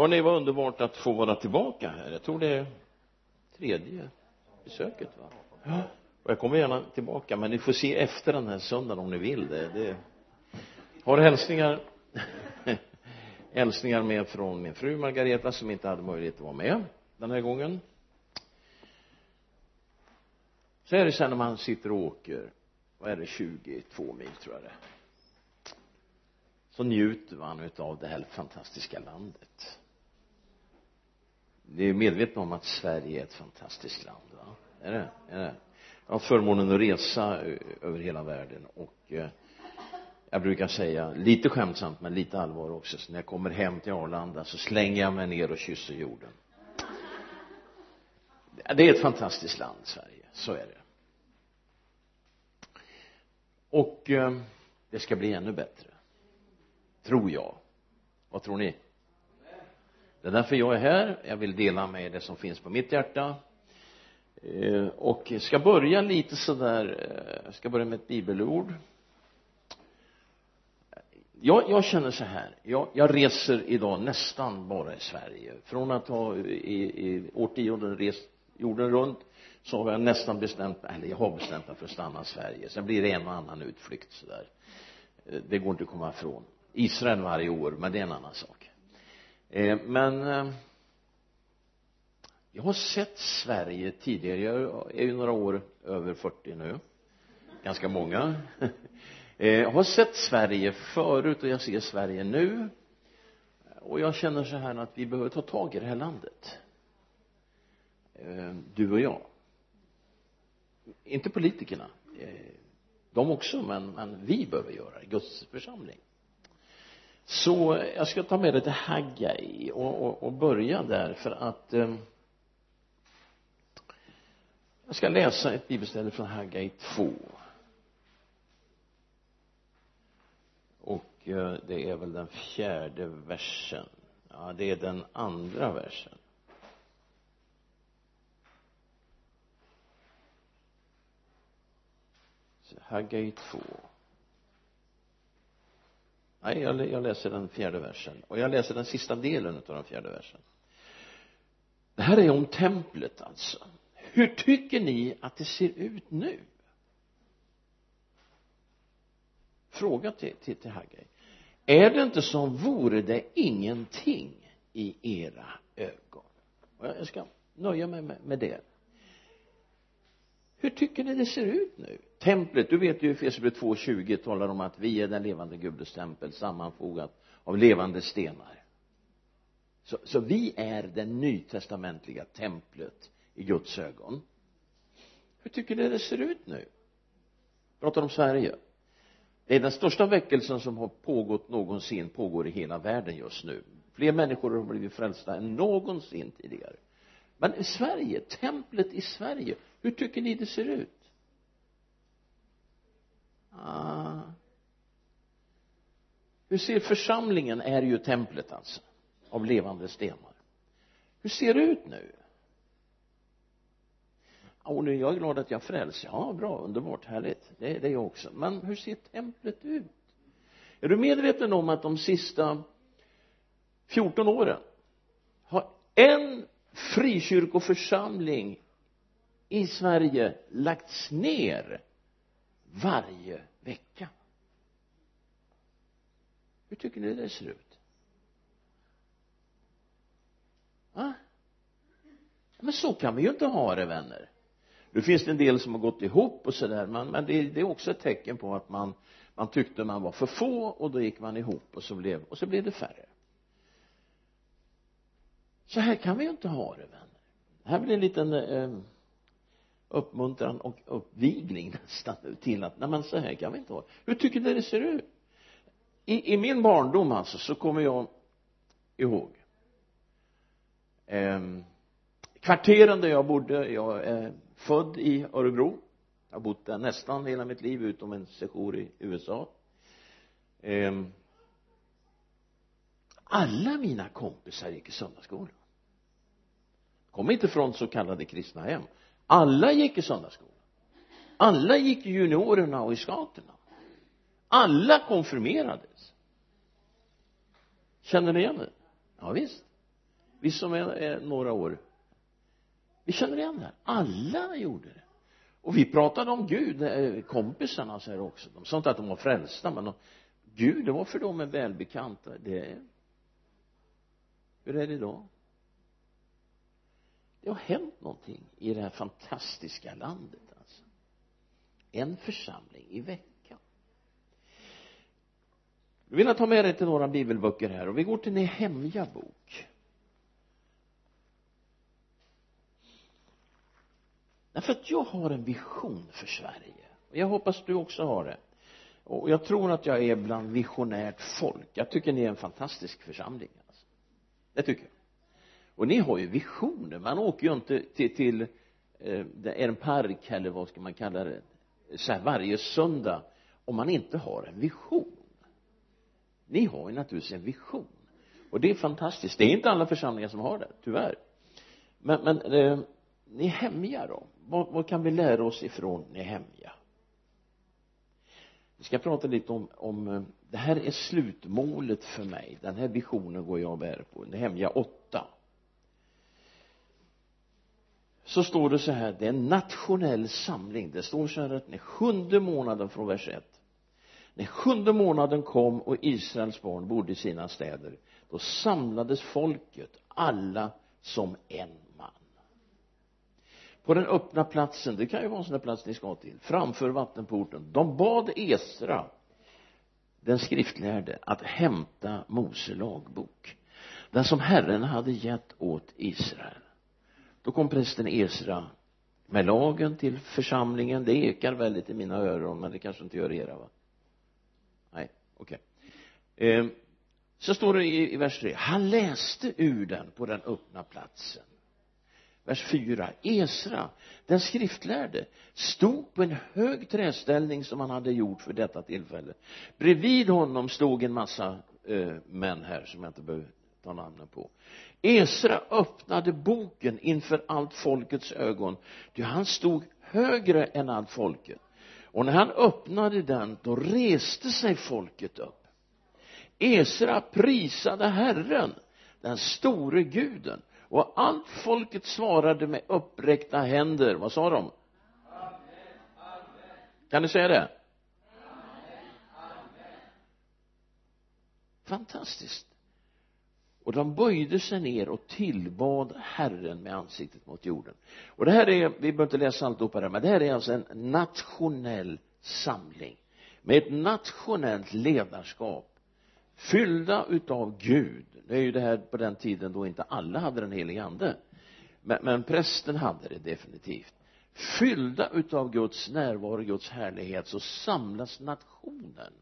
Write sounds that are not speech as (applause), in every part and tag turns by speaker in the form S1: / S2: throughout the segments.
S1: Hörrni, vad underbart att få vara tillbaka här? Jag tror det är tredje besöket va? Ja. Och jag kommer gärna tillbaka men ni får se efter den här söndagen om ni vill. Det, det har hälsningar (laughs) hälsningar med från min fru Margareta som inte hade möjlighet att vara med den här gången. Så är det sen när man sitter och åker vad är det 22 mil tror jag det så njuter man utav det här fantastiska landet ni är medvetna om att Sverige är ett fantastiskt land va? Är det, är det? Jag har förmånen att resa eh, över hela världen och eh, jag brukar säga lite skämtsamt men lite allvar också så när jag kommer hem till Arlanda så slänger jag mig ner och kysser jorden. Det är ett fantastiskt land Sverige. Så är det. Och eh, det ska bli ännu bättre. Tror jag. Vad tror ni? Det är därför jag är här. Jag vill dela med det som finns på mitt hjärta. Eh, och ska börja lite sådär jag ska börja med ett bibelord. Jag, jag känner så här. Jag, jag reser idag nästan bara i Sverige. Från att ha i, i årtionden rest jorden runt så har jag nästan bestämt eller jag har bestämt mig för att stanna i Sverige. Sen blir det en och annan utflykt sådär. Eh, det går inte att komma ifrån. Israel varje år men det är en annan sak. Eh, men eh, jag har sett Sverige tidigare. Jag är ju några år över 40 nu. Ganska många. (laughs) Eh, jag har sett Sverige förut och jag ser Sverige nu. Och jag känner så här att vi behöver ta tag i det här landet. Du och jag. Inte politikerna. De också men, men vi behöver göra det. Guds församling så jag ska ta med det till Haggai och, och, och börja där för att eh, jag ska läsa ett bibelställe från Haggai 2 och eh, det är väl den fjärde versen. Ja det är den andra versen. Haggai 2 nej jag, jag läser den fjärde versen. Och jag läser den sista delen av den fjärde versen. Det här är om templet alltså. Hur tycker ni att det ser ut nu? Fråga till, till, till Haggai. Är det inte som vore det ingenting i era ögon? Och jag ska nöja mig med, med det. Hur tycker ni det ser ut nu? Templet, du vet ju Efesierbrevet 2.20 talar om att vi är den levande Gudens tempel sammanfogat av levande stenar. Så, så vi är det nytestamentliga templet i Guds ögon. Hur tycker ni det ser ut nu? Pratar om Sverige. Det är den största väckelsen som har pågått någonsin pågår i hela världen just nu. Fler människor har blivit frälsta än någonsin tidigare. Men i Sverige, templet i Sverige hur tycker ni det ser ut? Ah. hur ser församlingen är ju templet alltså av levande stenar? Hur ser det ut nu? Och nu jag är glad att jag är frälst ja bra underbart härligt. Det, det är jag också. Men hur ser templet ut? Är du medveten om att de sista 14 åren har en frikyrkoförsamling i Sverige lagts ner? Varje vecka. Hur tycker ni det ser ut? Va? Men så kan vi ju inte ha det vänner. Nu finns det en del som har gått ihop och sådär men, men det, det, är också ett tecken på att man man tyckte man var för få och då gick man ihop och så blev och så blev det färre. Så här kan vi ju inte ha det vänner. Det här blir en liten eh, uppmuntran och uppvigling (laughs) nästan till att nej men så här kan vi inte ha. Hur tycker ni det ser ut? I, i min barndom alltså så kommer jag ihåg eh, kvarteren där jag bodde. Jag är född i Örebro. Jag har bott där nästan hela mitt liv utom en session i USA. Eh, alla mina kompisar gick i söndagsskolan. Kom inte från så kallade kristna hem alla gick i söndagsskolan. Alla gick i juniorerna och i scouterna alla konfirmerades. Känner ni igen det? Ja visst. Vi som är, är några år. Vi känner igen det här. Alla gjorde det. Och vi pratade om Gud eh, kompisarna så här också. De sa inte att de var frälsta men de, Gud det var för dem en välbekant det hur är det idag det har hänt någonting i det här fantastiska landet alltså. En församling i veckan. Nu vill jag ta med dig till några bibelböcker här och vi går till Nehemja bok. Därför att jag har en vision för Sverige och jag hoppas du också har det. Och jag tror att jag är bland visionärt folk. Jag tycker ni är en fantastisk församling alltså. det tycker jag och ni har ju visioner. Man åker ju inte till, till eh, en park eller vad ska man kalla det? Så här varje söndag om man inte har en vision. Ni har ju naturligtvis en vision. Och det är fantastiskt. Det är inte alla församlingar som har det tyvärr. Men, men eh, Nehemja då. Vad, vad kan vi lära oss ifrån Nehemja vi ska prata lite om, om eh, det här är slutmålet för mig. Den här visionen går jag och bär på. Nehemja 8 så står det så här det är en nationell samling. Det står så här att när sjunde månaden från vers 1 när sjunde månaden kom och Israels barn bodde i sina städer. Då samlades folket alla som en man. På den öppna platsen det kan ju vara en sån där plats ni ska till framför vattenporten de bad Esra den skriftlärde att hämta Mose lagbok. Den som Herren hade gett åt Israel då kom prästen Esra med lagen till församlingen. Det ekar väldigt i mina öron men det kanske inte gör era va? Nej okej. Okay. eh, så står det i, i vers 3 han läste ur den på den öppna platsen. Vers 4 Esra den skriftlärde stod på en hög träställning som han hade gjort för detta tillfälle. Bredvid honom stod en massa eh, män här som jag inte behöver ta namnen på. Esra öppnade boken inför allt folkets ögon. Ty han stod högre än allt folket. Och när han öppnade den då reste sig folket upp. Esra prisade Herren den store guden. Och allt folket svarade med uppräckta händer. Vad sa de? Amen, amen. kan ni säga det? Amen, fantastiskt och de böjde sig ner och tillbad Herren med ansiktet mot jorden. Och det här är, vi behöver inte läsa alltihopa det men det här är alltså en nationell samling med ett nationellt ledarskap fyllda utav Gud. Det är ju det här på den tiden då inte alla hade den helige ande men, men prästen hade det definitivt. Fyllda utav Guds närvaro, Guds härlighet så samlas nationen.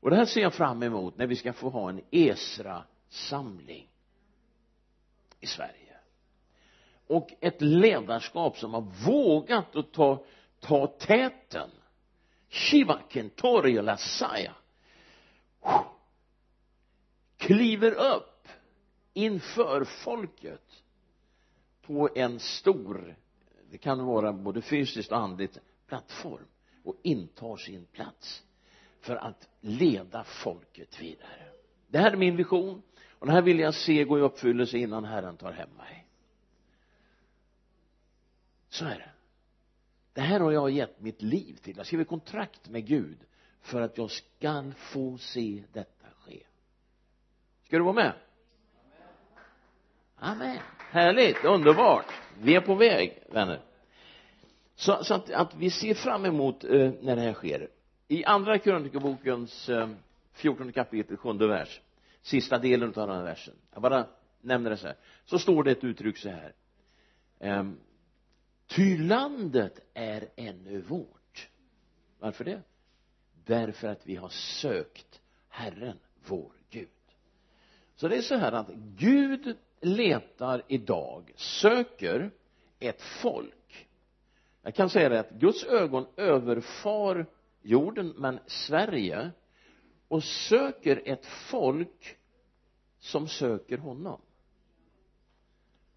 S1: Och det här ser jag fram emot när vi ska få ha en Esra samling i Sverige. Och ett ledarskap som har vågat att ta, ta täten. Shivaken Tori Lasaya. Kliver upp inför folket på en stor det kan vara både fysiskt och andligt plattform och intar sin plats för att leda folket vidare. Det här är min vision och den här vill jag se gå i uppfyllelse innan Herren tar hem mig. Så är det. Det här har jag gett mitt liv till. Jag skriver kontrakt med Gud för att jag ska få se detta ske. Ska du vara med? Amen. Härligt. Underbart. Vi är på väg vänner. Så, så att, att, vi ser fram emot eh, när det här sker. I andra krönikebokens eh, 14 kapitel sjunde vers sista delen av den här versen. Jag bara nämner det så här. Så står det ett uttryck så här. Ehm, ty landet är ännu vårt. Varför det? Därför att vi har sökt Herren vår Gud. Så det är så här att Gud letar idag söker ett folk. Jag kan säga det att Guds ögon överfar jorden men Sverige och söker ett folk som söker honom.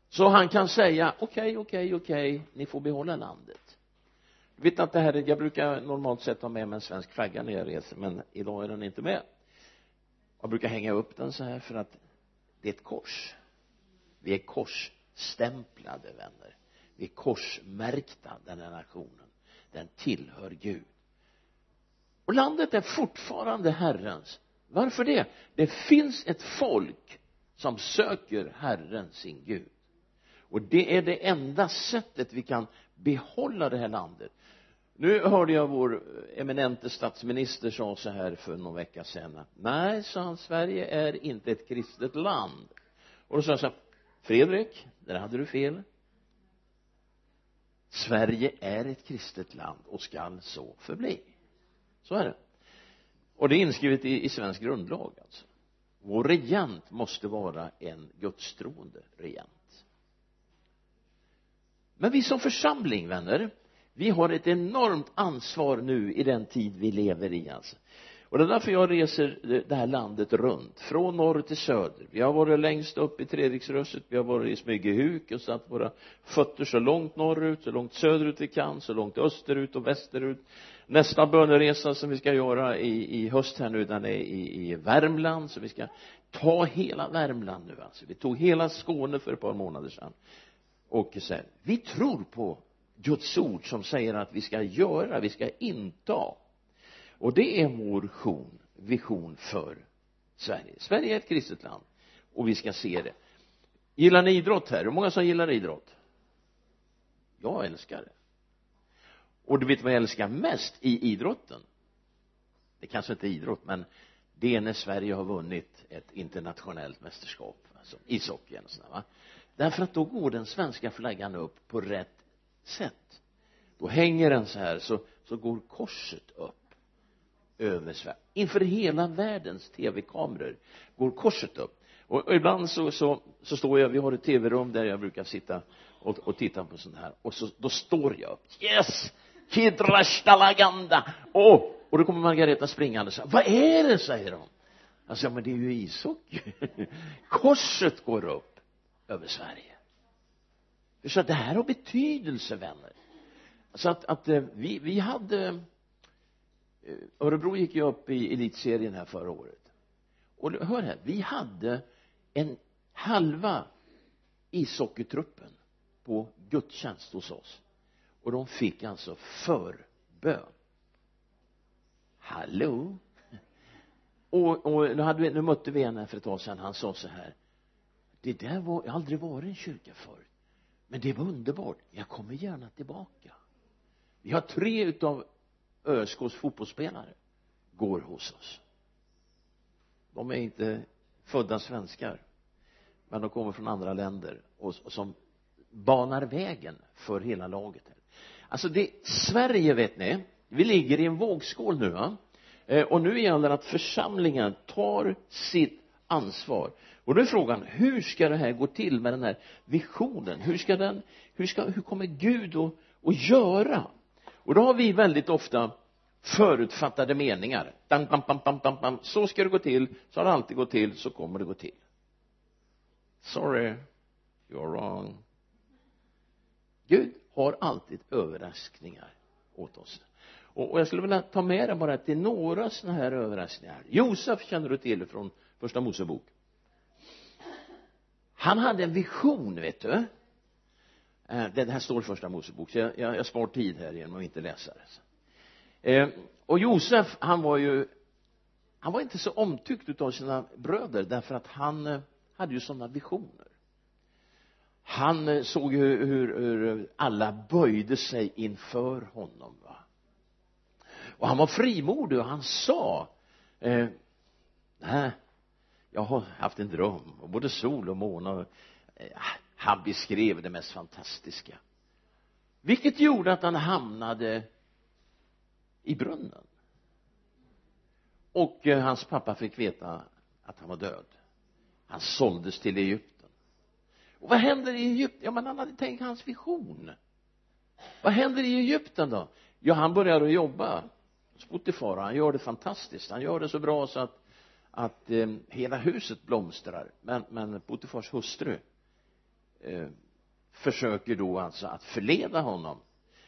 S1: Så han kan säga okej, okay, okej, okay, okej, okay, ni får behålla landet. Du vet att det här jag brukar normalt sett ha med mig en svensk flagga när jag reser men idag är den inte med. Jag brukar hänga upp den så här för att det är ett kors. Vi är korsstämplade vänner. Vi är korsmärkta den här nationen. Den tillhör Gud och landet är fortfarande Herrens. Varför det? Det finns ett folk som söker Herren sin Gud. Och det är det enda sättet vi kan behålla det här landet. Nu hörde jag vår eminente statsminister sa så här för någon vecka sedan. Nej sa han Sverige är inte ett kristet land. Och då sa jag så här Fredrik där hade du fel. Sverige är ett kristet land och skall så förbli så är det. Och det är inskrivet i, i svensk grundlag alltså. Vår regent måste vara en gudstroende regent. Men vi som församling vänner vi har ett enormt ansvar nu i den tid vi lever i alltså och det är därför jag reser det här landet runt. Från norr till söder. Vi har varit längst upp i Treriksröset. Vi har varit i Smygehuk och satt våra fötter så långt norrut så långt söderut vi kan så långt österut och västerut. Nästa böneresa som vi ska göra i, i höst här nu den är i, i Värmland. Så vi ska ta hela Värmland nu alltså. Vi tog hela Skåne för ett par månader sedan. Och sen, vi tror på Guds ord som säger att vi ska göra, vi ska inta och det är vår vision, vision för Sverige. Sverige är ett kristet land och vi ska se det. Gillar ni idrott här, hur många som gillar idrott? Jag älskar det. Och du vet vad jag älskar mest i idrotten? Det kanske inte är idrott men det är när Sverige har vunnit ett internationellt mästerskap alltså ishockey eller sådär va? Därför att då går den svenska flaggan upp på rätt sätt. Då hänger den så här så, så går korset upp över Sverige inför hela världens tv-kameror går korset upp. Och, och ibland så, så, så står jag, vi har ett tv-rum där jag brukar sitta och, och titta på sånt här. Och så, då står jag upp. Yes! Kidrashtalaganda oh! och då kommer Margareta springande och säger vad är det? säger hon. Alltså, jag säger men det är ju ishockey. (laughs) Korset går upp över Sverige. Så att det här har betydelse vänner. Så att, att eh, vi, vi hade Eh, Örebro gick ju upp i elitserien här förra året. Och hör här vi hade en halva ishockeytruppen på gudstjänst hos oss. Och de fick alltså förbön. Hallå? Och, och nu, hade vi, nu mötte vi en här för ett tag sedan. Han sa så här det där var, jag har aldrig varit i en kyrka förr men det var underbart. Jag kommer gärna tillbaka. Vi har tre utav ÖSKs fotbollsspelare går hos oss. De är inte födda svenskar men de kommer från andra länder och, och som banar vägen för hela laget här. Alltså det Sverige vet ni vi ligger i en vågskål nu va? Eh, och nu gäller det att församlingen tar sitt ansvar. Och då är frågan hur ska det här gå till med den här visionen? Hur ska den hur ska hur kommer Gud att, att göra? Och då har vi väldigt ofta förutfattade meningar. Bam, bam, bam, bam, bam, bam. så ska det gå till så har det alltid gått till så kommer det gå till. Sorry you're wrong. Gud har alltid överraskningar åt oss. Och, och jag skulle vilja ta med dig bara till några sådana här överraskningar. Josef känner du till från första Mosebok. Han hade en vision vet du. Eh, det här står i första Mosebok så jag, jag, jag spar tid här genom att inte läsa det. Eh, och Josef han var ju han var inte så omtyckt utav sina bröder därför att han eh, hade ju sådana visioner. Han eh, såg hur, hur, hur alla böjde sig inför honom va. Och han var frimodig och han sa eh, nej jag har haft en dröm och både sol och måne och, eh, han beskrev det mest fantastiska. Vilket gjorde att han hamnade i brunnen. Och eh, hans pappa fick veta att han var död. Han såldes till Egypten. Och vad händer i Egypten ja men han hade tänkt hans vision. Vad händer i Egypten då? Ja han börjar att jobba hos Potifar han gör det fantastiskt. Han gör det så bra så att att eh, hela huset blomstrar. Men, men Potifars hustru eh, försöker då alltså att förleda honom.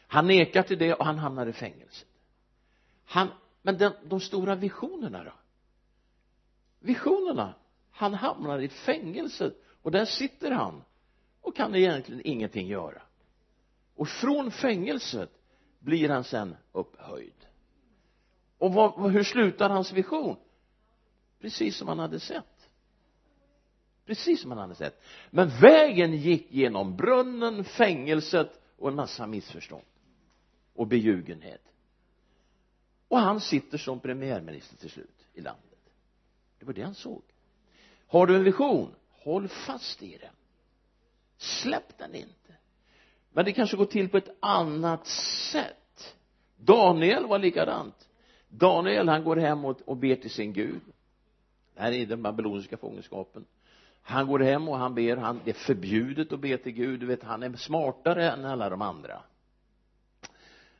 S1: Han nekar till det och han hamnar i fängelset han, men den, de stora visionerna då? Visionerna? Han hamnar i fängelset och där sitter han och kan egentligen ingenting göra. Och från fängelset blir han sen upphöjd. Och vad, hur slutar hans vision? Precis som han hade sett precis som han hade sett. Men vägen gick genom brunnen, fängelset och en massa missförstånd och beljugenhet och han sitter som premiärminister till slut i landet. Det var det han såg. Har du en vision? Håll fast i den. Släpp den inte. Men det kanske går till på ett annat sätt. Daniel var likadant. Daniel han går hem och, och ber till sin Gud. Det här är den babyloniska fångenskapen han går hem och han ber han, det är förbjudet att be till Gud. Du vet han är smartare än alla de andra.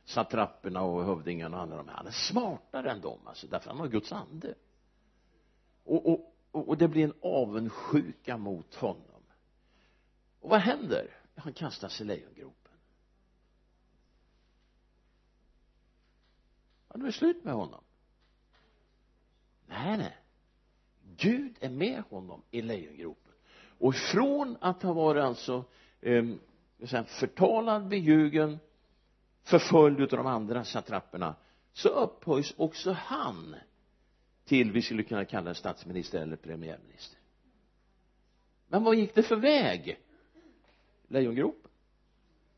S1: Satrapperna och hövdingarna och alla de här. Han är smartare än dem alltså därför han har Guds ande. Och, och, och det blir en avundsjuka mot honom. Och vad händer? Han kastas i lejongropen. Ja det är slut med honom. Nej nej. Gud är med honom i lejongropen. Och från att ha varit alltså eh, förtalad, beljugen förföljd utav de andra satrapperna så upphöjs också han till vi skulle kunna kalla det statsminister eller premiärminister. Men vad gick det för väg? Lejongropen.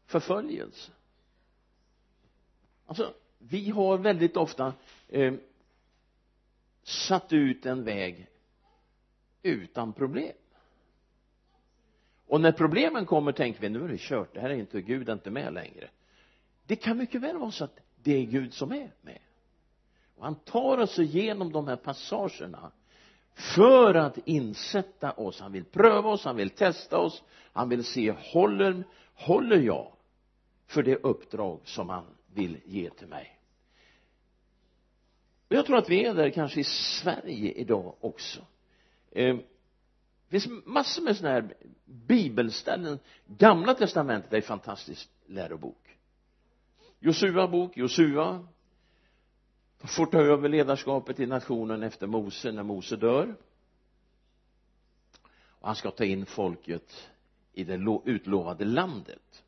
S1: Förföljelse. Alltså vi har väldigt ofta eh, satt ut en väg utan problem. Och när problemen kommer tänker vi nu är det kört det här är inte Gud är inte med längre. Det kan mycket väl vara så att det är Gud som är med. Och han tar oss igenom de här passagerna för att insätta oss. Han vill pröva oss, han vill testa oss han vill se håller, håller jag för det uppdrag som han vill ge till mig? Och jag tror att vi är där kanske i Sverige idag också eh, det finns massor med sådana här bibelställen. Gamla testamentet är en fantastisk lärobok. Josua bok, Josua. Får ta över ledarskapet i nationen efter Mose när Mose dör. Och han ska ta in folket i det utlovade landet.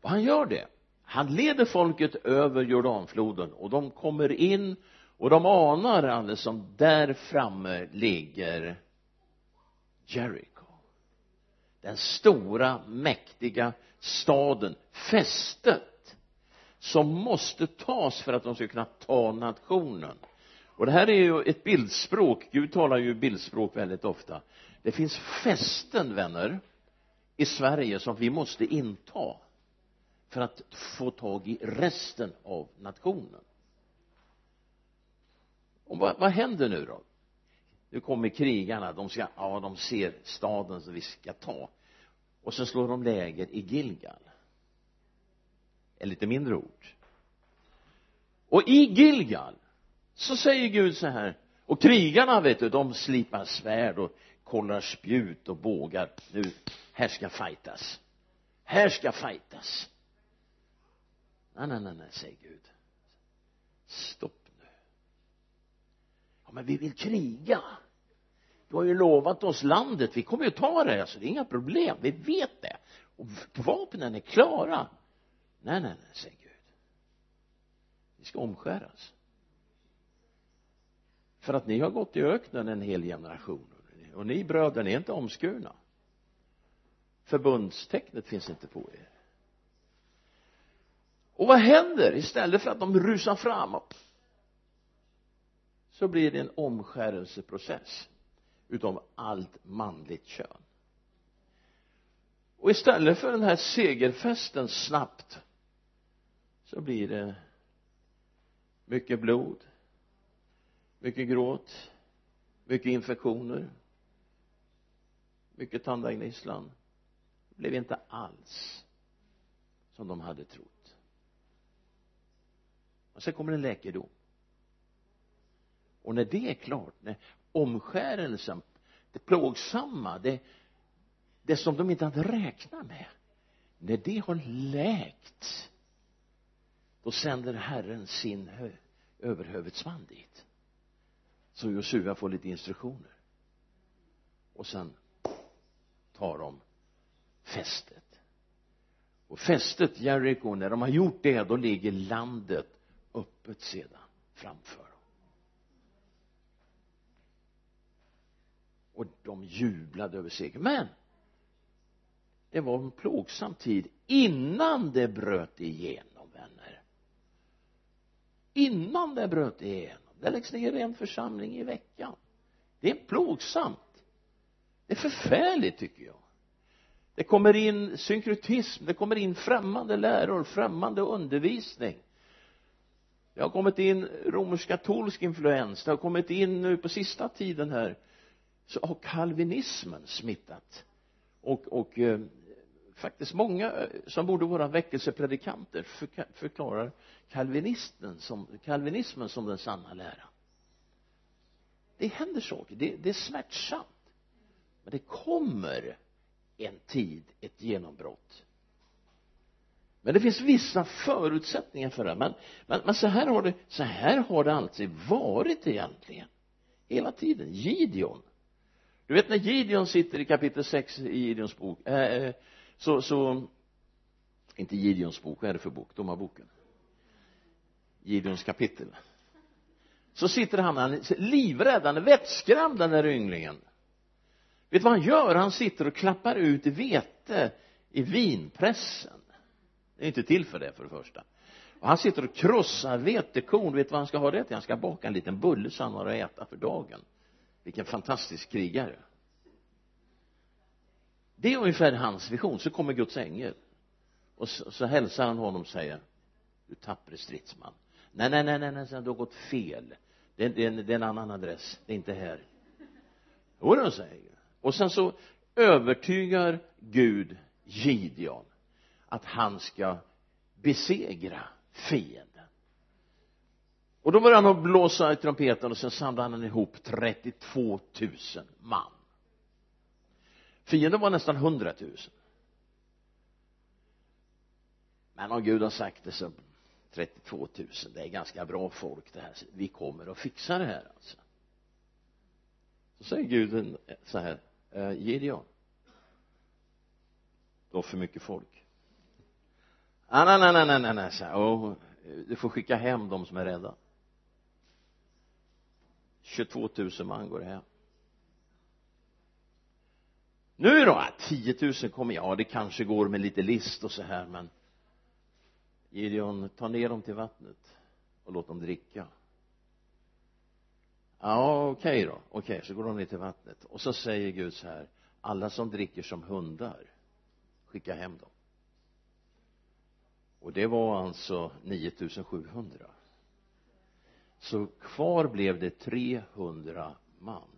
S1: Och han gör det. Han leder folket över Jordanfloden och de kommer in och de anar alldeles som där framme ligger Jericho. Den stora mäktiga staden fästet som måste tas för att de ska kunna ta nationen. Och det här är ju ett bildspråk. Gud talar ju bildspråk väldigt ofta. Det finns fästen vänner i Sverige som vi måste inta för att få tag i resten av nationen och vad, vad händer nu då? Nu kommer krigarna de ska, ja de ser staden som vi ska ta. Och så slår de läger i Gilgal. En lite mindre ort och i Gilgal så säger Gud så här och krigarna vet du de slipar svärd och kollar spjut och bågar. Nu här ska fightas. Här ska fightas. Nej nej nej nej säger Gud. Stopp ja men vi vill kriga. Du har ju lovat oss landet. Vi kommer ju ta det alltså det är inga problem. Vi vet det. Och vapnen är klara. Nej nej nej säger Gud. Vi ska omskäras. För att ni har gått i öknen en hel generation och ni bröder ni är inte omskurna. Förbundstecknet finns inte på er. Och vad händer? Istället för att de rusar fram och så blir det en omskärelseprocess utav allt manligt kön. Och istället för den här segerfesten snabbt så blir det mycket blod mycket gråt mycket infektioner mycket tandagnisslan det blev inte alls som de hade trott. Och sen kommer en läkedom och när det är klart när omskärelsen det plågsamma det, det som de inte hade räknat med när det har läkt då sänder Herren sin hö, överhövetsman dit. Så Josua får lite instruktioner. Och sen tar de fästet. Och fästet Jeriko när de har gjort det då ligger landet öppet sedan framför dem och de jublade över segern men det var en plågsam tid innan det bröt igenom vänner. Innan det bröt igenom. Det läggs ner en församling i veckan. Det är plågsamt. Det är förfärligt tycker jag. Det kommer in synkretism det kommer in främmande läror främmande undervisning. Det har kommit in romersk-katolsk influens. Det har kommit in nu på sista tiden här så har kalvinismen smittat. Och, och eh, faktiskt många eh, som borde vara väckelsepredikanter förklarar kalvinisten som, kalvinismen som den sanna läran. Det händer saker. Det, det är smärtsamt. Men det kommer en tid ett genombrott. Men det finns vissa förutsättningar för det men, men, men så här har det så här har det alltid varit egentligen. Hela tiden. Gideon du vet när Gideon sitter i kapitel 6 i Gideons bok äh, så, så inte Gideons bok, vad är det för bok? domarboken. Gideons kapitel. Så sitter han, han är livrädd, han är vettskrämd den där ynglingen. Vet du vad han gör? han sitter och klappar ut vete i vinpressen. Det är inte till för det för det första. Och han sitter och krossar vetekorn. Vet du vad han ska ha det till? han ska baka en liten bulle så han har att äta för dagen vilken fantastisk krigare. Det är ungefär hans vision. Så kommer Guds ängel. Och så, så hälsar han honom och säger du tappre stridsman. Nej nej nej nej, nej du har gått fel. Det, det, det är en annan adress. Det är inte här. Jodå säger och sen så övertygar Gud Gideon att han ska besegra fienden och då började han att blåsa i trumpeten och sen samlade han ihop 32 000 man. Fienden var nästan 100 000 men om Gud har sagt det så 32 000 det är ganska bra folk det här. Vi kommer att fixa det här alltså. Så säger Gud så här eh, Gideon du har för mycket folk. Ah, nej, nej, nej, nej, nej, nej, du får skicka hem de som är rädda. 22 000 man går hem. Nu då? 10 000 kommer ja det kanske går med lite list och så här men Gideon ta ner dem till vattnet och låt dem dricka. Ja okej okay då. Okej okay, så går de ner till vattnet. Och så säger Gud så här alla som dricker som hundar skicka hem dem. Och det var alltså 9700 så kvar blev det 300 man.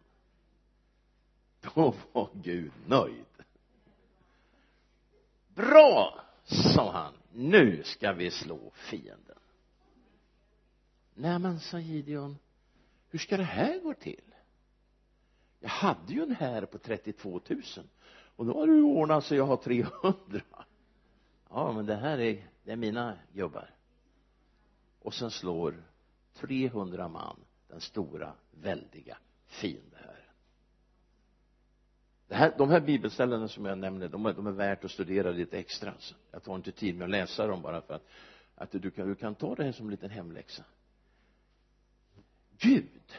S1: Då var Gud nöjd. Bra sa han. Nu ska vi slå fienden. Nej men sa Gideon hur ska det här gå till? Jag hade ju en här på 32 000 och nu har du ordnat så jag har 300 ja men det här är det är mina gubbar. Och sen slår 300 man den stora väldiga fiendehären det här, de här bibelställena som jag nämner de är, de är värt att studera lite extra. Alltså. jag tar inte tid med att läsa dem bara för att att du kan, du kan ta det här som en liten hemläxa. Gud!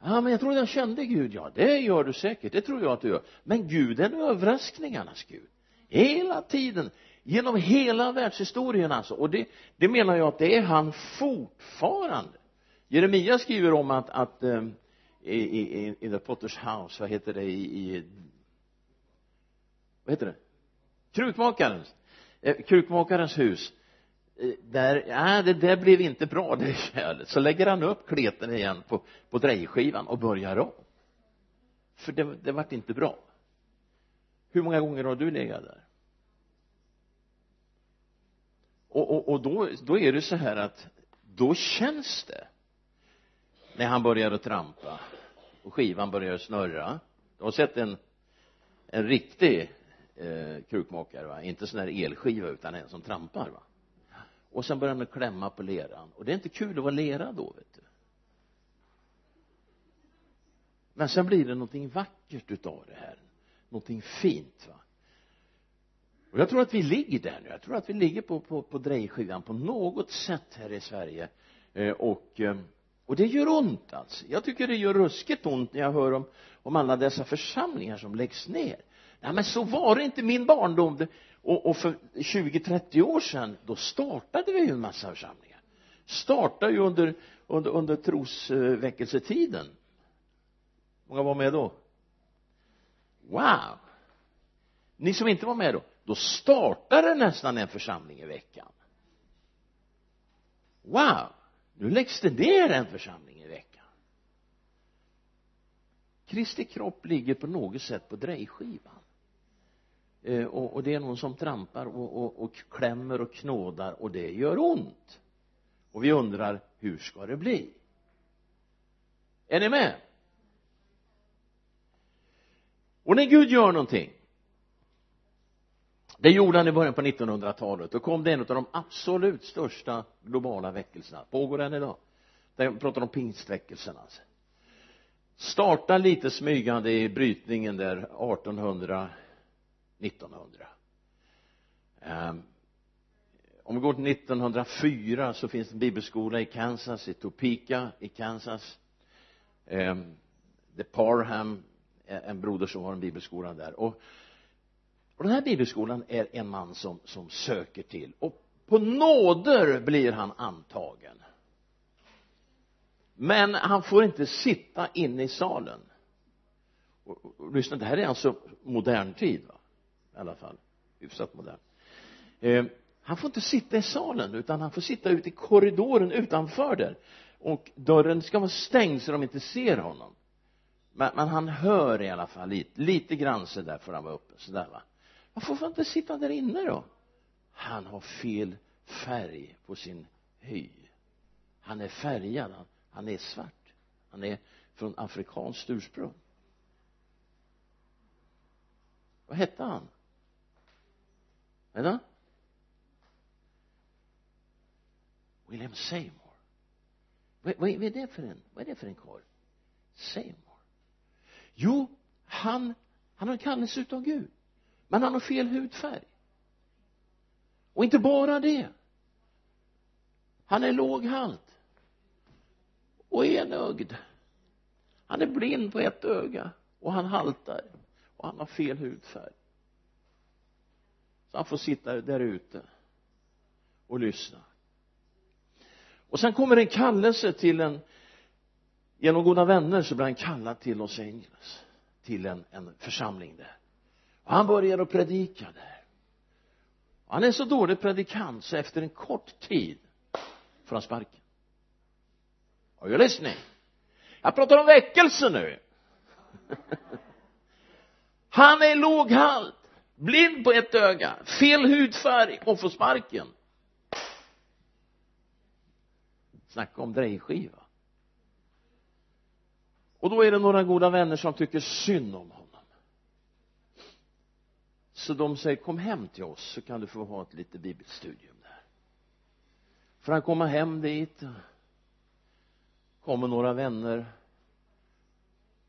S1: Ja men jag tror jag kände Gud ja det gör du säkert. Det tror jag att du gör. Men Gud är en överraskningarnas Gud. Hela tiden genom hela världshistorien alltså. Och det, det menar jag att det är han fortfarande. Jeremia skriver om att, att um, i, i, i the Potters house vad heter det i, i vad heter det? Krukmakarens eh, krukmakarens hus. Eh, där, ja det där blev inte bra det (laughs) kärlet så lägger han upp kleten igen på, på drejskivan och börjar om. För det, det vart inte bra. Hur många gånger har du legat där? Och, och, och då, då är det så här att då känns det. När han börjar att trampa och skivan börjar snurra. Du har sett en en riktig eh, krukmakare va. Inte sån här elskiva utan en som trampar va. Och sen börjar han klämma på leran. Och det är inte kul att vara lera då vet du. Men sen blir det någonting vackert utav det här. Någonting fint va och jag tror att vi ligger där nu. Jag tror att vi ligger på, på, på drejskivan på något sätt här i Sverige. Eh, och eh, och det gör ont alltså. Jag tycker det gör ruskigt ont när jag hör om, om alla dessa församlingar som läggs ner. Nej men så var det inte min barndom. Och, och för 20-30 år sedan då startade vi ju en massa församlingar. Startade ju under under, under trosväckelsetiden. Många var med då? Wow! Ni som inte var med då? Då startar det nästan en församling i veckan. Wow! Nu läggs det ner en församling i veckan. Kristi kropp ligger på något sätt på drejskivan. Eh, och, och det är någon som trampar och, och, och klämmer och knådar och det gör ont. Och vi undrar hur ska det bli? Är ni med? Och när Gud gör någonting det gjorde han i början på 1900-talet då kom det en av de absolut största globala väckelserna. Pågår den idag? Den pratar om pingstväckelsen alltså. Starta lite smygande i brytningen där 1800 1900 um, om vi går till 1904 så finns det en bibelskola i Kansas i Topeka i Kansas. Um, The Parham en broder som har en bibelskola där. Och och den här bibelskolan är en man som, som söker till. Och på nåder blir han antagen. Men han får inte sitta inne i salen. Och, och, och lyssna det här är alltså modern tid va? I alla fall. Hyfsat modern. Eh, han får inte sitta i salen utan han får sitta ute i korridoren utanför där. Och dörren ska vara stängd så de inte ser honom. Men, men han hör i alla fall lite, lite grann så där får han vara uppe så där va? Varför får inte sitta där inne då. Han har fel färg på sin hy. Han är färgad. Han, han är svart. Han är från afrikanskt ursprung. Vad hette han? Vänta William Seymour. Vad, vad, är det för en vad är det för en karl? Seymour. Jo han han har en kallelse utav Gud men han har fel hudfärg. Och inte bara det. Han är låghalt. Och enögd. Han är blind på ett öga. Och han haltar. Och han har fel hudfärg. Så han får sitta där ute och lyssna. Och sen kommer en kallelse till en genom goda vänner så blir han kallad till Los Angeles. Till en, en församling där han börjar att predika där. Han är så dålig predikant så efter en kort tid får han sparken. Are you listening jag pratar om väckelse nu. (laughs) Han är låghalt blind på ett öga fel hudfärg och får sparken. Snacka om drejskiva. Och då är det några goda vänner som tycker synd om honom så de säger kom hem till oss så kan du få ha ett litet bibelstudium där. Får han komma hem dit? Kommer några vänner?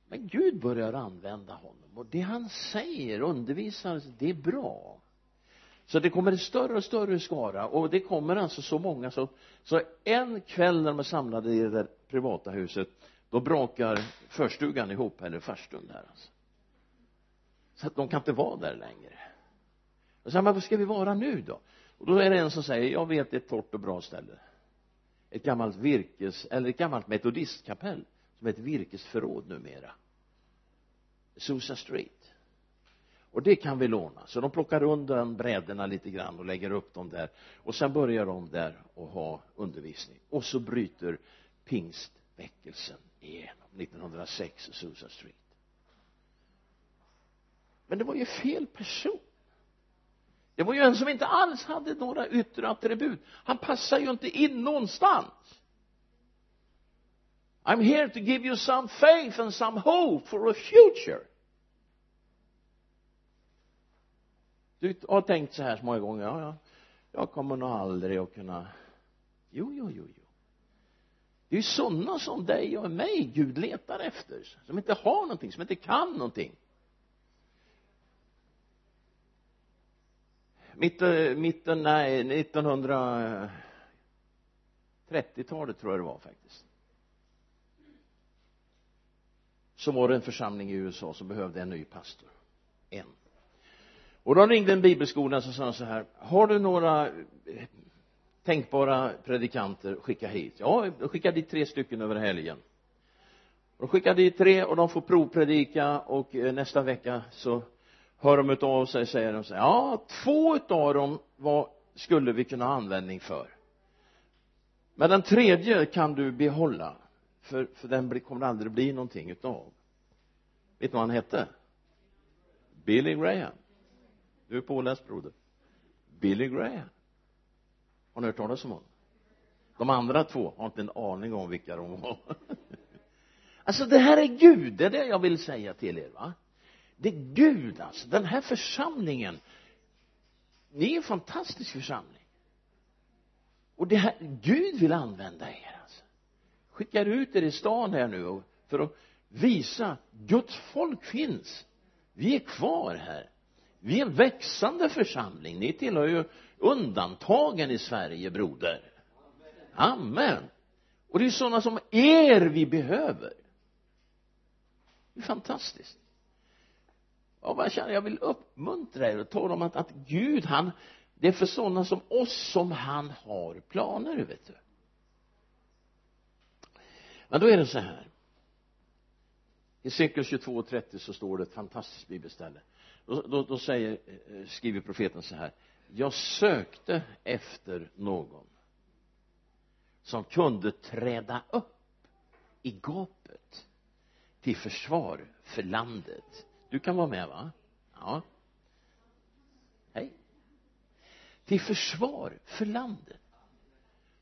S1: Men Gud börjar använda honom och det han säger undervisar det är bra. Så det kommer en större och större skara och det kommer alltså så många så så en kväll när de är samlade i det där privata huset då brakar förstugan ihop eller farstun där alltså så att de kan inte vara där längre. Och så men vad ska vi vara nu då? Och då är det en som säger jag vet ett torrt och bra ställe. Ett gammalt virkes eller ett gammalt metodistkapell som är ett virkesförråd numera. Susa Street. Och det kan vi låna. Så de plockar undan brädorna lite grann och lägger upp dem där. Och sen börjar de där och ha undervisning. Och så bryter pingstväckelsen igenom 1906 Susa Street men det var ju fel person. Det var ju en som inte alls hade några yttre attribut. Han passar ju inte in någonstans. I'm here to give you some faith and some hope for a future. Du har tänkt så här så många gånger ja, ja. Jag kommer nog aldrig att kunna. Jo, jo, jo, jo. Det är ju sådana som dig och mig Gud letar efter som inte har någonting, som inte kan någonting. Mitten, eh, mitten nej 1930-talet tror jag det var faktiskt. Så var det en församling i USA som behövde en ny pastor. En. Och då ringde en bibelskola som sa så här har du några eh, tänkbara predikanter skicka hit. Ja de skickade dit tre stycken över helgen. De skickade dit tre och de får provpredika och eh, nästa vecka så hör de utav sig säger de så här, ja två utav dem vad skulle vi kunna ha användning för. Men den tredje kan du behålla för, för den kommer aldrig bli någonting utav. Vet du vad han hette? Billy Graham. Du är påläst broder. Billy Graham. Har ni hört talas om honom? De andra två har inte en aning om vilka de var. (laughs) Alltså det här är Gud det är det jag vill säga till er va? Det är Gud alltså. Den här församlingen ni är en fantastisk församling. Och det här Gud vill använda er alltså. Skickar ut er i stan här nu för att visa Guds folk finns. Vi är kvar här. Vi är en växande församling. Ni tillhör ju undantagen i Sverige broder. Amen. Och det är sådana som er vi behöver. Det är fantastiskt jag bara känner jag vill uppmuntra er och tala om att, att Gud han det är för sådana som oss som han har planer vet du. Men då är det så här. I Synkla 22 och 30 så står det ett fantastiskt bibelställe. Då, då, då säger, eh, skriver profeten så här. Jag sökte efter någon som kunde träda upp i gapet till försvar för landet du kan vara med va? Ja. Hej. Till försvar för landet.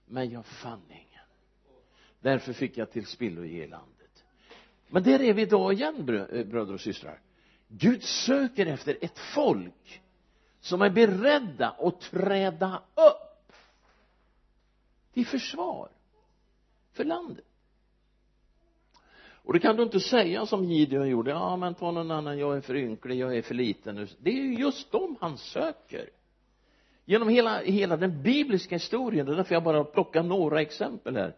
S1: Men jag fann ingen. Därför fick jag till spillo ge landet. Men där är vi idag igen eh, bröder och systrar. Gud söker efter ett folk som är beredda att träda upp till försvar för landet och det kan du inte säga som Gideon gjorde. Ja men ta någon annan. Jag är för ynklig jag är för liten det är ju just dem han söker. Genom hela, hela den bibliska historien det är därför jag bara plockar några exempel här.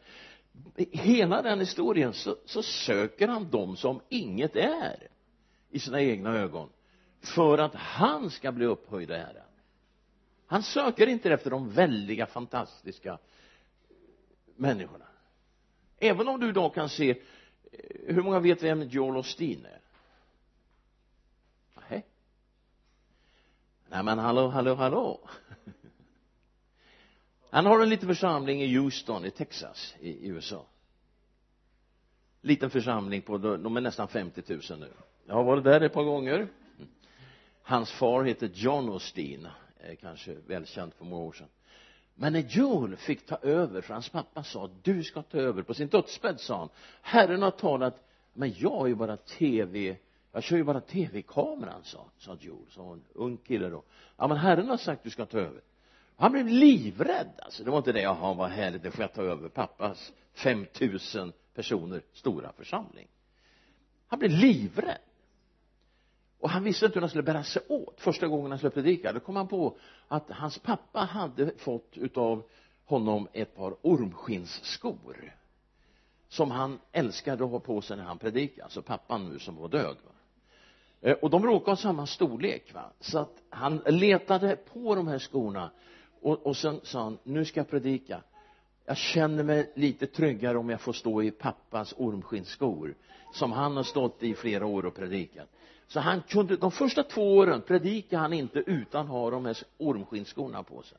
S1: Hela den historien så, så söker han dem som inget är i sina egna ögon för att han ska bli upphöjd och ärad han söker inte efter de väldiga fantastiska människorna. Även om du idag kan se hur många vet vem Joel Osteen är? Nej. Nej men hallå hallå hallå. Han har en liten församling i Houston i Texas i, USA liten församling på de är nästan 50 000 nu. Jag har varit där ett par gånger. Hans far heter John Osteen kanske välkänd för många år sedan men när Joel fick ta över för hans pappa sa du ska ta över på sin dödsbädd sa han. Herren har talat men jag är ju bara tv jag kör ju bara tv-kameran sa, sa Joel som var en ung kille då. Ja men Herren har sagt du ska ta över. Han blev livrädd alltså. Det var inte det jaha vad härligt det får jag ta över pappas 5000 personer stora församling. Han blev livrädd och han visste inte hur han skulle bära sig åt första gången han skulle predika då kom han på att hans pappa hade fått utav honom ett par ormskinsskor som han älskade att ha på sig när han predikade. Alltså pappan nu som var död va. Eh, och de råkade ha samma storlek va. Så att han letade på de här skorna och, och sen sa han nu ska jag predika. Jag känner mig lite tryggare om jag får stå i pappas ormskinsskor som han har stått i flera år och predikat så han kunde, de första två åren predikade han inte utan ha de här ormskinnskorna på sig.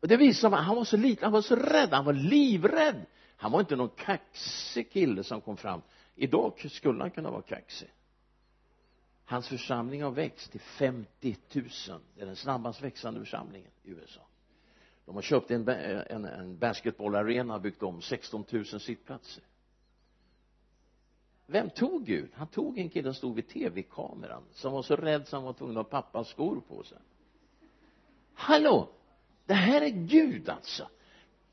S1: Och det visar att han var så liten, han var så rädd, han var livrädd. Han var inte någon kaxig kille som kom fram. Idag skulle han kunna vara kaxig. Hans församling har växt till 50 000 det är den snabbast växande församlingen i USA. De har köpt en, en, en basketbollarena byggt om 16 000 sittplatser vem tog Gud? Han tog en kille som stod vid tv-kameran som var så rädd så han var tvungen att ha pappas skor på sig. Hallå! Det här är Gud alltså.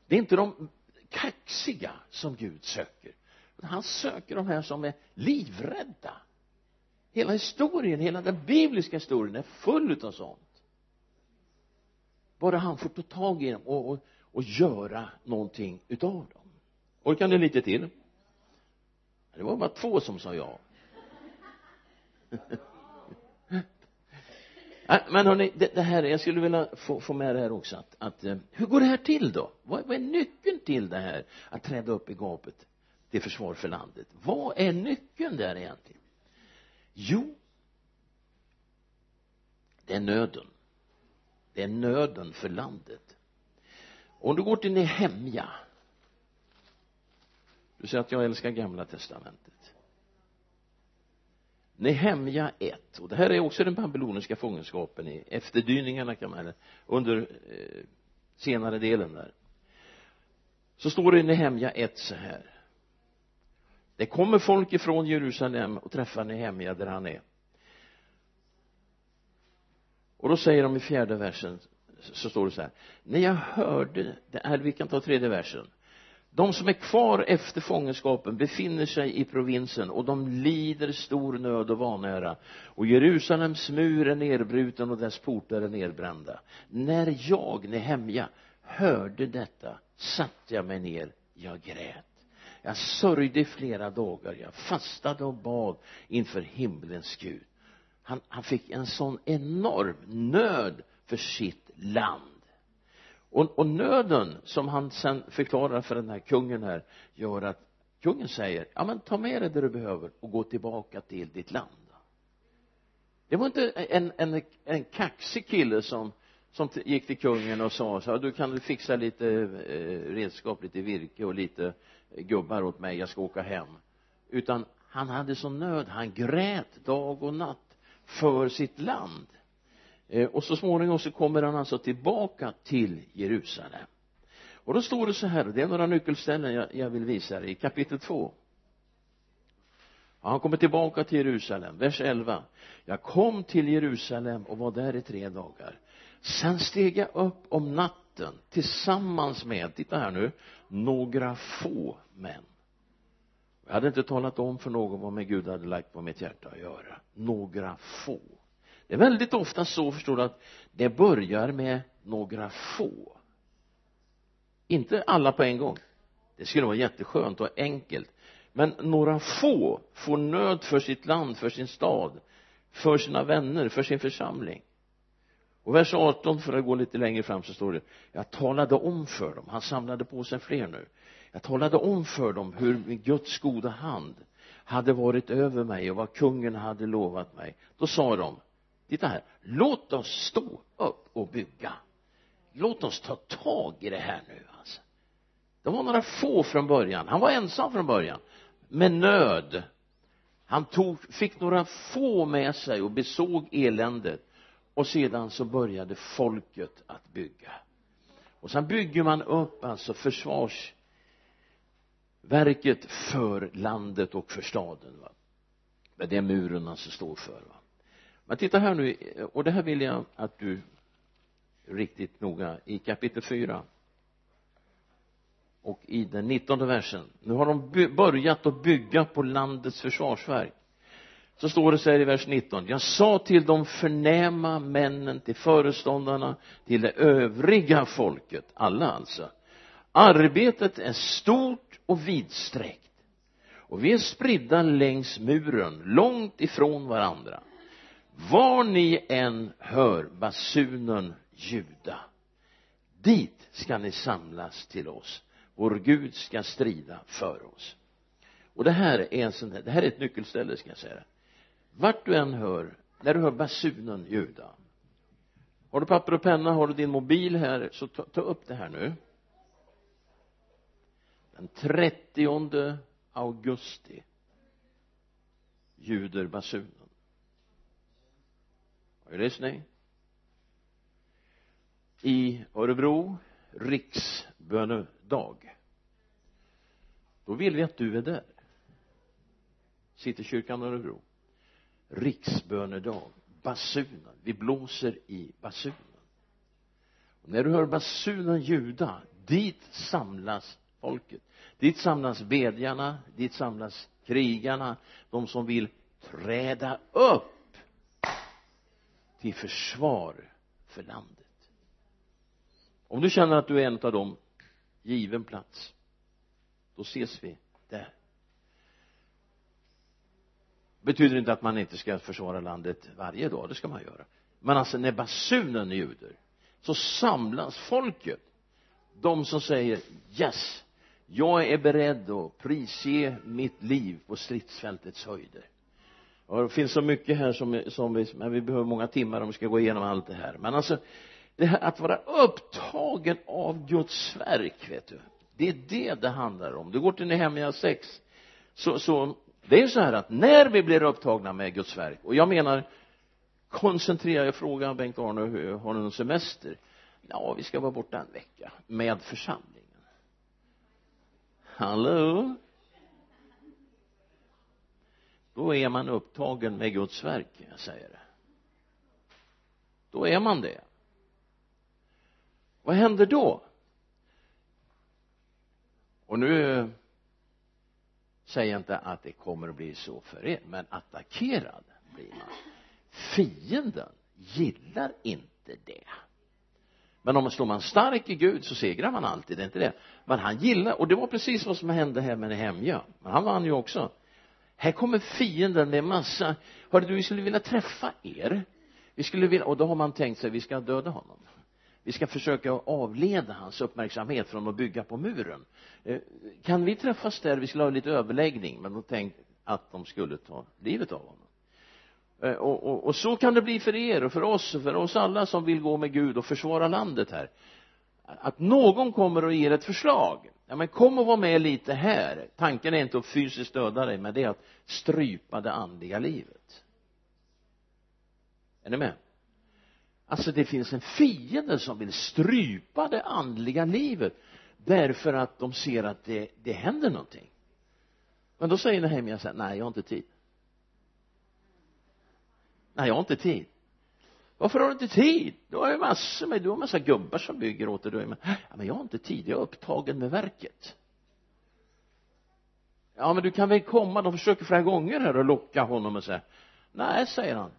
S1: Det är inte de kaxiga som Gud söker. Han söker de här som är livrädda. Hela historien, hela den bibliska historien är full av sånt. Bara han får ta tag i dem och, och, och göra någonting utav dem. Orkar ni lite till? Det var bara två som sa ja. (laughs) Ah, men hörni, det, det, här, jag skulle vilja få, få med det här också att, att eh, hur går det här till då? Vad, vad är nyckeln till det här att träda upp i gapet till försvar för landet? Vad är nyckeln där egentligen? Jo det är nöden. Det är nöden för landet. Om du går till Nehemja du säger att jag älskar gamla testamentet. Nehemja 1 och det här är också den babyloniska fångenskapen i efterdyningarna kan man under eh, senare delen där. Så står det i Nehemja 1 så här. Det kommer folk ifrån Jerusalem och träffar Nehemja där han är. Och då säger de i fjärde versen så står det så här. När jag hörde det här, vi kan ta tredje versen de som är kvar efter fångenskapen befinner sig i provinsen och de lider stor nöd och vanära. Och Jerusalems mur är nedbruten och dess portar är nedbrända. när jag, Nehemja, hörde detta satte jag mig ner. Jag grät. Jag sörjde i flera dagar. Jag fastade och bad inför himlens Gud. Han, han fick en sån enorm nöd för sitt land och, och nöden som han sen förklarar för den här kungen här gör att kungen säger ja men ta med dig det du behöver och gå tillbaka till ditt land. Det var inte en, en, en kaxig kille som som gick till kungen och sa så här, du kan fixa lite eh, redskap, lite virke och lite gubbar åt mig, jag ska åka hem. Utan han hade sån nöd, han grät dag och natt för sitt land. Eh, och så småningom så kommer han alltså tillbaka till Jerusalem. Och då står det så här, det är några nyckelställen jag, jag vill visa dig. I kapitel 2 han kommer tillbaka till Jerusalem, vers 11 jag kom till Jerusalem och var där i tre dagar. Sen steg jag upp om natten tillsammans med, titta här nu, några få män. Jag hade inte talat om för någon vad min Gud hade lagt på mitt hjärta att göra. Några få det är väldigt ofta så förstår du att det börjar med några få. Inte alla på en gång. Det skulle vara jätteskönt och enkelt. Men några få får nöd för sitt land, för sin stad för sina vänner, för sin församling. Och vers 18 för att gå lite längre fram så står det jag talade om för dem. Han samlade på sig fler nu. Jag talade om för dem hur Guds goda hand hade varit över mig och vad kungen hade lovat mig. Då sa de titta här. Låt oss stå upp och bygga. Låt oss ta tag i det här nu alltså. Det var några få från början. Han var ensam från början. Med nöd. Han tog, fick några få med sig och besåg eländet. Och sedan så började folket att bygga. Och sen bygger man upp alltså försvarsverket för landet och för staden va. Det är muren muren alltså står för va men titta här nu och det här vill jag att du riktigt noga i kapitel 4 och i den nittonde versen. Nu har de börjat att bygga på landets försvarsverk. Så står det så här i vers 19 jag sa till de förnäma männen till föreståndarna till det övriga folket alla alltså arbetet är stort och vidsträckt och vi är spridda längs muren långt ifrån varandra var ni än hör basunen ljuda dit ska ni samlas till oss. Vår Gud ska strida för oss. Och det här är en sån här, det här är ett nyckelställe ska jag säga. Vart du än hör när du hör basunen ljuda. Har du papper och penna, har du din mobil här så ta, ta upp det här nu. Den 30 augusti ljuder basunen are you listening? I Örebro riksbönedag. Då vill vi att du är där. Citykyrkan Örebro. Riksbönedag. Basunen. Vi blåser i basunen. Och när du hör basunen ljuda dit samlas folket. Dit samlas bedjarna. Dit samlas krigarna. De som vill träda upp till försvar för landet. Om du känner att du är en av dem given plats då ses vi där. Betyder inte att man inte ska försvara landet varje dag, det ska man göra. Men alltså när basunen ljuder så samlas folket. De som säger yes jag är beredd att prisge mitt liv på stridsfältets höjder och det finns så mycket här som, som vi, men vi behöver många timmar om vi ska gå igenom allt det här. Men alltså det här att vara upptagen av Guds verk vet du det är det det handlar om. Du går till Nehemja 6 så, så det är ju så här att när vi blir upptagna med Guds verk och jag menar koncentrera jag frågar Bengt-Arne har du någon semester? Ja vi ska vara borta en vecka med församlingen. Hallå? Då är man upptagen med Guds verk jag säger det. Då är man det. Vad händer då? Och nu säger jag inte att det kommer att bli så för er men attackerad blir man. Fienden gillar inte det. Men om slår man stark i Gud så segrar man alltid, det är inte det. Men han gillar, och det var precis vad som hände här med Nehemja. Men han vann ju också här kommer fienden med massa. Hörde du vi skulle vilja träffa er. Vi skulle vilja, och då har man tänkt sig vi ska döda honom. Vi ska försöka avleda hans uppmärksamhet från att bygga på muren. Eh, kan vi träffas där? Vi skulle ha lite överläggning men då tänkte att de skulle ta livet av honom. Eh, och, och, och så kan det bli för er och för oss och för oss alla som vill gå med Gud och försvara landet här. Att någon kommer och ger ett förslag ja men kom och var med lite här. Tanken är inte att fysiskt döda dig men det är att strypa det andliga livet. Är ni med? Alltså det finns en fiende som vill strypa det andliga livet därför att de ser att det, det händer någonting. Men då säger Nehemja så här, nej jag har inte tid. Nej jag har inte tid varför har du inte tid? Du har ju massor med, du har massa gubbar som bygger åt dig. Du är med. ja, men jag har inte tid, jag är upptagen med verket. Ja men du kan väl komma. De försöker flera gånger här och locka honom och säga nej säger han.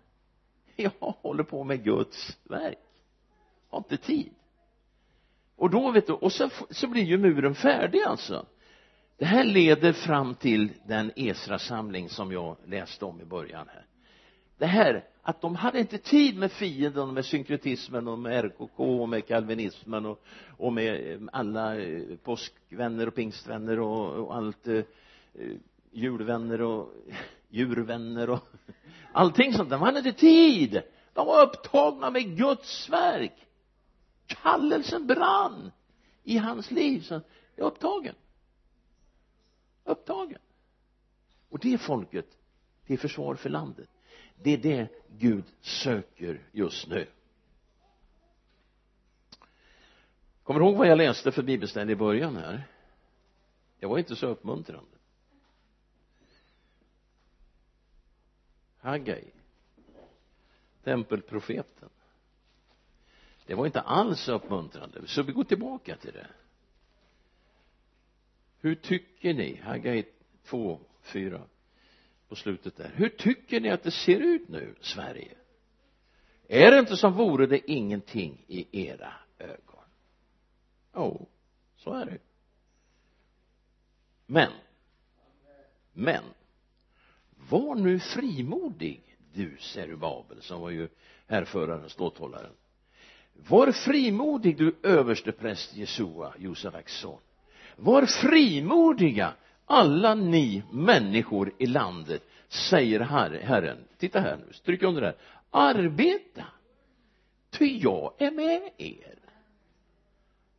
S1: Jag håller på med Guds verk. Har inte tid. Och då vet du och så, så blir ju muren färdig alltså. Det här leder fram till den Esra-samling som jag läste om i början här. Det här att de hade inte tid med fienden och med synkretismen och med RKK och med kalvinismen och, och med eh, alla eh, påskvänner och pingstvänner och, och allt eh, eh julvänner och (laughs) djurvänner och (laughs) allting sånt. De hade inte tid. De var upptagna med Guds verk. Kallelsen brann i hans liv. Så jag är upptagen. Upptagen. Och det folket det är försvar för landet det är det Gud söker just nu. Kommer du ihåg vad jag läste för bibelställe i början här? Det var inte så uppmuntrande. Haggai tempelprofeten. Det var inte alls uppmuntrande. Så vi går tillbaka till det. Hur tycker ni? Haggai 2, 4 på slutet där hur tycker ni att det ser ut nu Sverige? Är det inte som vore det ingenting i era ögon? Jo oh, så är det. Men men var nu frimodig du Serubabel som var ju härföraren, ståthållaren var frimodig du överstepräst Jesua, Josefaks son var frimodiga alla ni människor i landet säger herren titta här nu, stryk under det här. Arbeta ty jag är med er.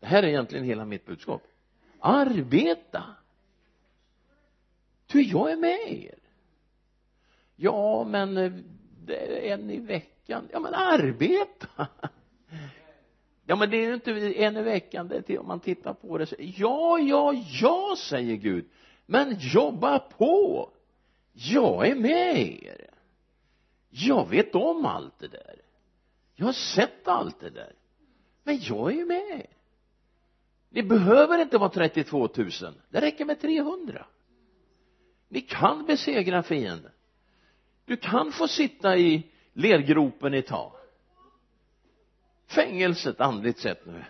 S1: Det här är egentligen hela mitt budskap. Arbeta ty jag är med er. Ja men eh, det är en i veckan. Ja men arbeta. Ja men det är ju inte en i veckan det är till om man tittar på det så, ja ja ja säger Gud men jobba på. Jag är med er. Jag vet om allt det där. Jag har sett allt det där. Men jag är med. Ni behöver inte vara 32 000 det räcker med 300 ni kan besegra fienden. Du kan få sitta i lergropen ett tag. Fängelset andligt sett nu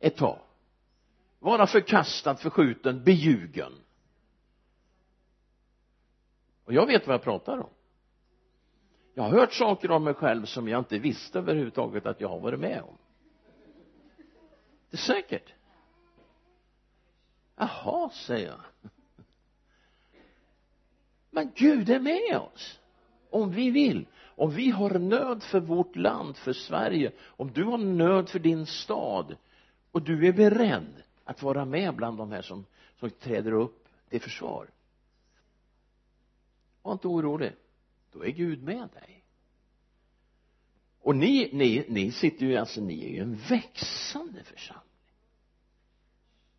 S1: ett tag. Vara förkastad, förskjuten, beljugen och jag vet vad jag pratar om. Jag har hört saker om mig själv som jag inte visste överhuvudtaget att jag har varit med om. Det är säkert. Jaha säger jag. Men Gud är med oss. Om vi vill. Om vi har nöd för vårt land, för Sverige. Om du har nöd för din stad. Och du är beredd att vara med bland de här som, som träder upp till försvar var inte orolig. Då är Gud med dig. Och ni, ni, ni sitter ju alltså, ni är ju en växande församling.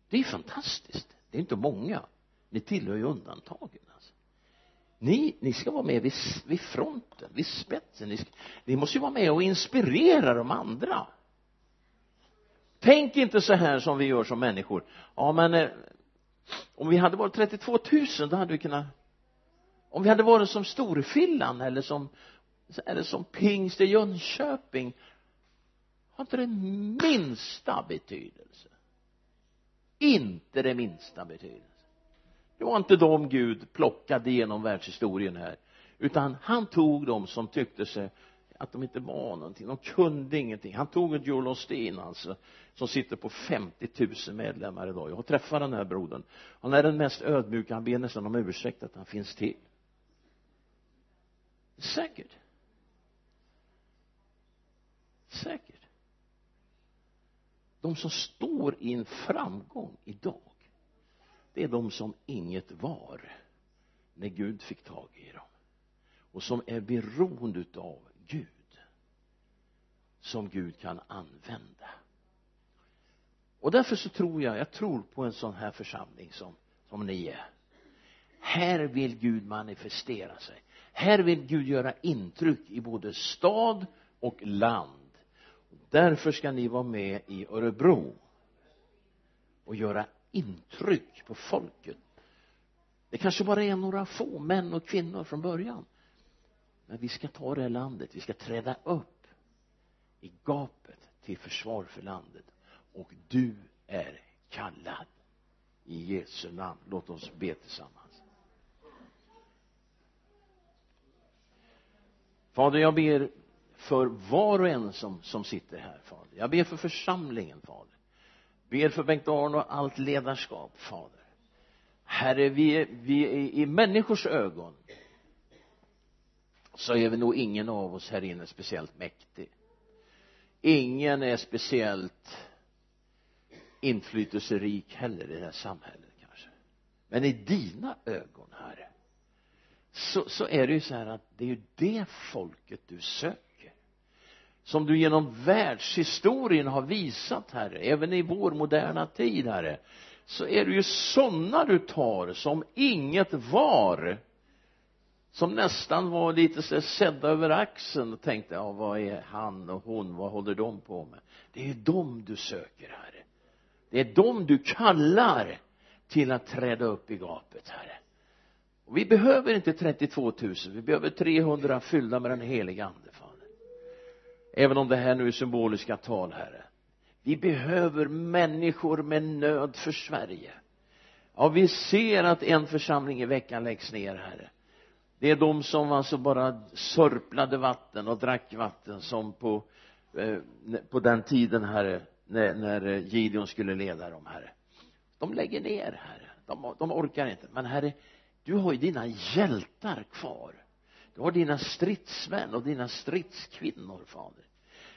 S1: Det är fantastiskt. Det är inte många. Ni tillhör ju undantagen alltså. Ni, ni ska vara med vid, vid fronten, vid spetsen. Ni, ska, ni måste ju vara med och inspirera de andra. Tänk inte så här som vi gör som människor. Ja men eh, om vi hade varit 32 000 då hade vi kunnat om vi hade varit som Storfillan eller som eller som pingst i Jönköping har inte den minsta betydelse? Inte det minsta betydelse. Det var inte de Gud plockade genom världshistorien här utan han tog dem som tyckte sig att de inte var någonting, de kunde ingenting. Han tog en Joel Osteen alltså som sitter på 50 000 medlemmar idag. Jag har träffat den här brodern. Han är den mest ödmjuka, han ber nästan om ursäkt att han finns till säkert. Säkert. De som står i en framgång idag det är de som inget var när Gud fick tag i dem. Och som är beroende utav Gud som Gud kan använda. Och därför så tror jag, jag tror på en sån här församling som, som ni är. Här vill Gud manifestera sig här vill Gud göra intryck i både stad och land. Därför ska ni vara med i Örebro och göra intryck på folket. Det kanske bara är några få män och kvinnor från början. Men vi ska ta det här landet vi ska träda upp i gapet till försvar för landet. Och du är kallad i Jesu namn. Låt oss be tillsammans. Fader jag ber för var och en som, som sitter här fader. Jag ber för församlingen fader. Ber för Bengt Arne och allt ledarskap fader. Herre vi, vi är i människors ögon så är vi nog ingen av oss här inne speciellt mäktig. Ingen är speciellt inflytelserik heller i det här samhället kanske. Men i dina ögon herre så, så är det ju så här att det är ju det folket du söker. Som du genom världshistorien har visat herre även i vår moderna tid herre så är det ju sådana du tar som inget var. Som nästan var lite så sedda över axeln och tänkte ja vad är han och hon? Vad håller de på med? Det är ju dem du söker herre. Det är dem du kallar till att träda upp i gapet herre och vi behöver inte 32 000 vi behöver 300 fyllda med den heliga ande fader. Även om det här nu är symboliska tal herre. Vi behöver människor med nöd för Sverige. Ja vi ser att en församling i veckan läggs ner herre. Det är de som alltså bara sörplade vatten och drack vatten som på eh, på den tiden herre när, när eh, Gideon skulle leda dem herre. De lägger ner herre. De, de orkar inte. Men herre du har ju dina hjältar kvar. Du har dina stridsmän och dina stridskvinnor fader.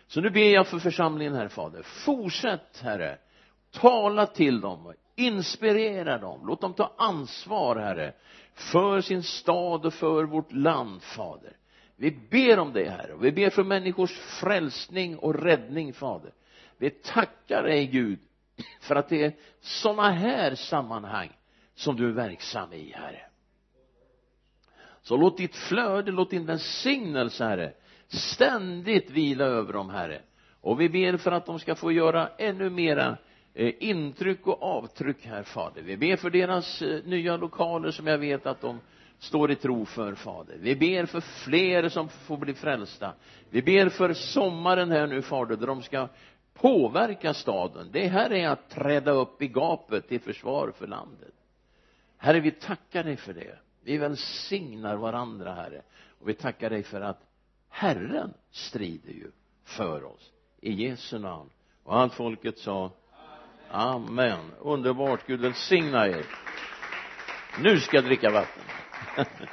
S1: Så nu ber jag för församlingen här fader. Fortsätt herre. Tala till dem inspirera dem. Låt dem ta ansvar herre för sin stad och för vårt land fader. Vi ber om det herre vi ber för människors frälsning och räddning fader. Vi tackar dig Gud för att det är sådana här sammanhang som du är verksam i herre så låt ditt flöde, låt din välsignelse herre ständigt vila över dem herre. Och vi ber för att de ska få göra ännu mera eh, intryck och avtryck här fader. Vi ber för deras eh, nya lokaler som jag vet att de står i tro för fader. Vi ber för fler som får bli frälsta. Vi ber för sommaren här nu fader där de ska påverka staden. Det här är att träda upp i gapet till försvar för landet. Herre vi tackar dig för det vi välsignar varandra herre. Och vi tackar dig för att Herren strider ju för oss. I Jesu namn. Och allt folket sa amen. Amen, underbart. Gud välsigna er. Nu ska jag dricka vatten. (laughs)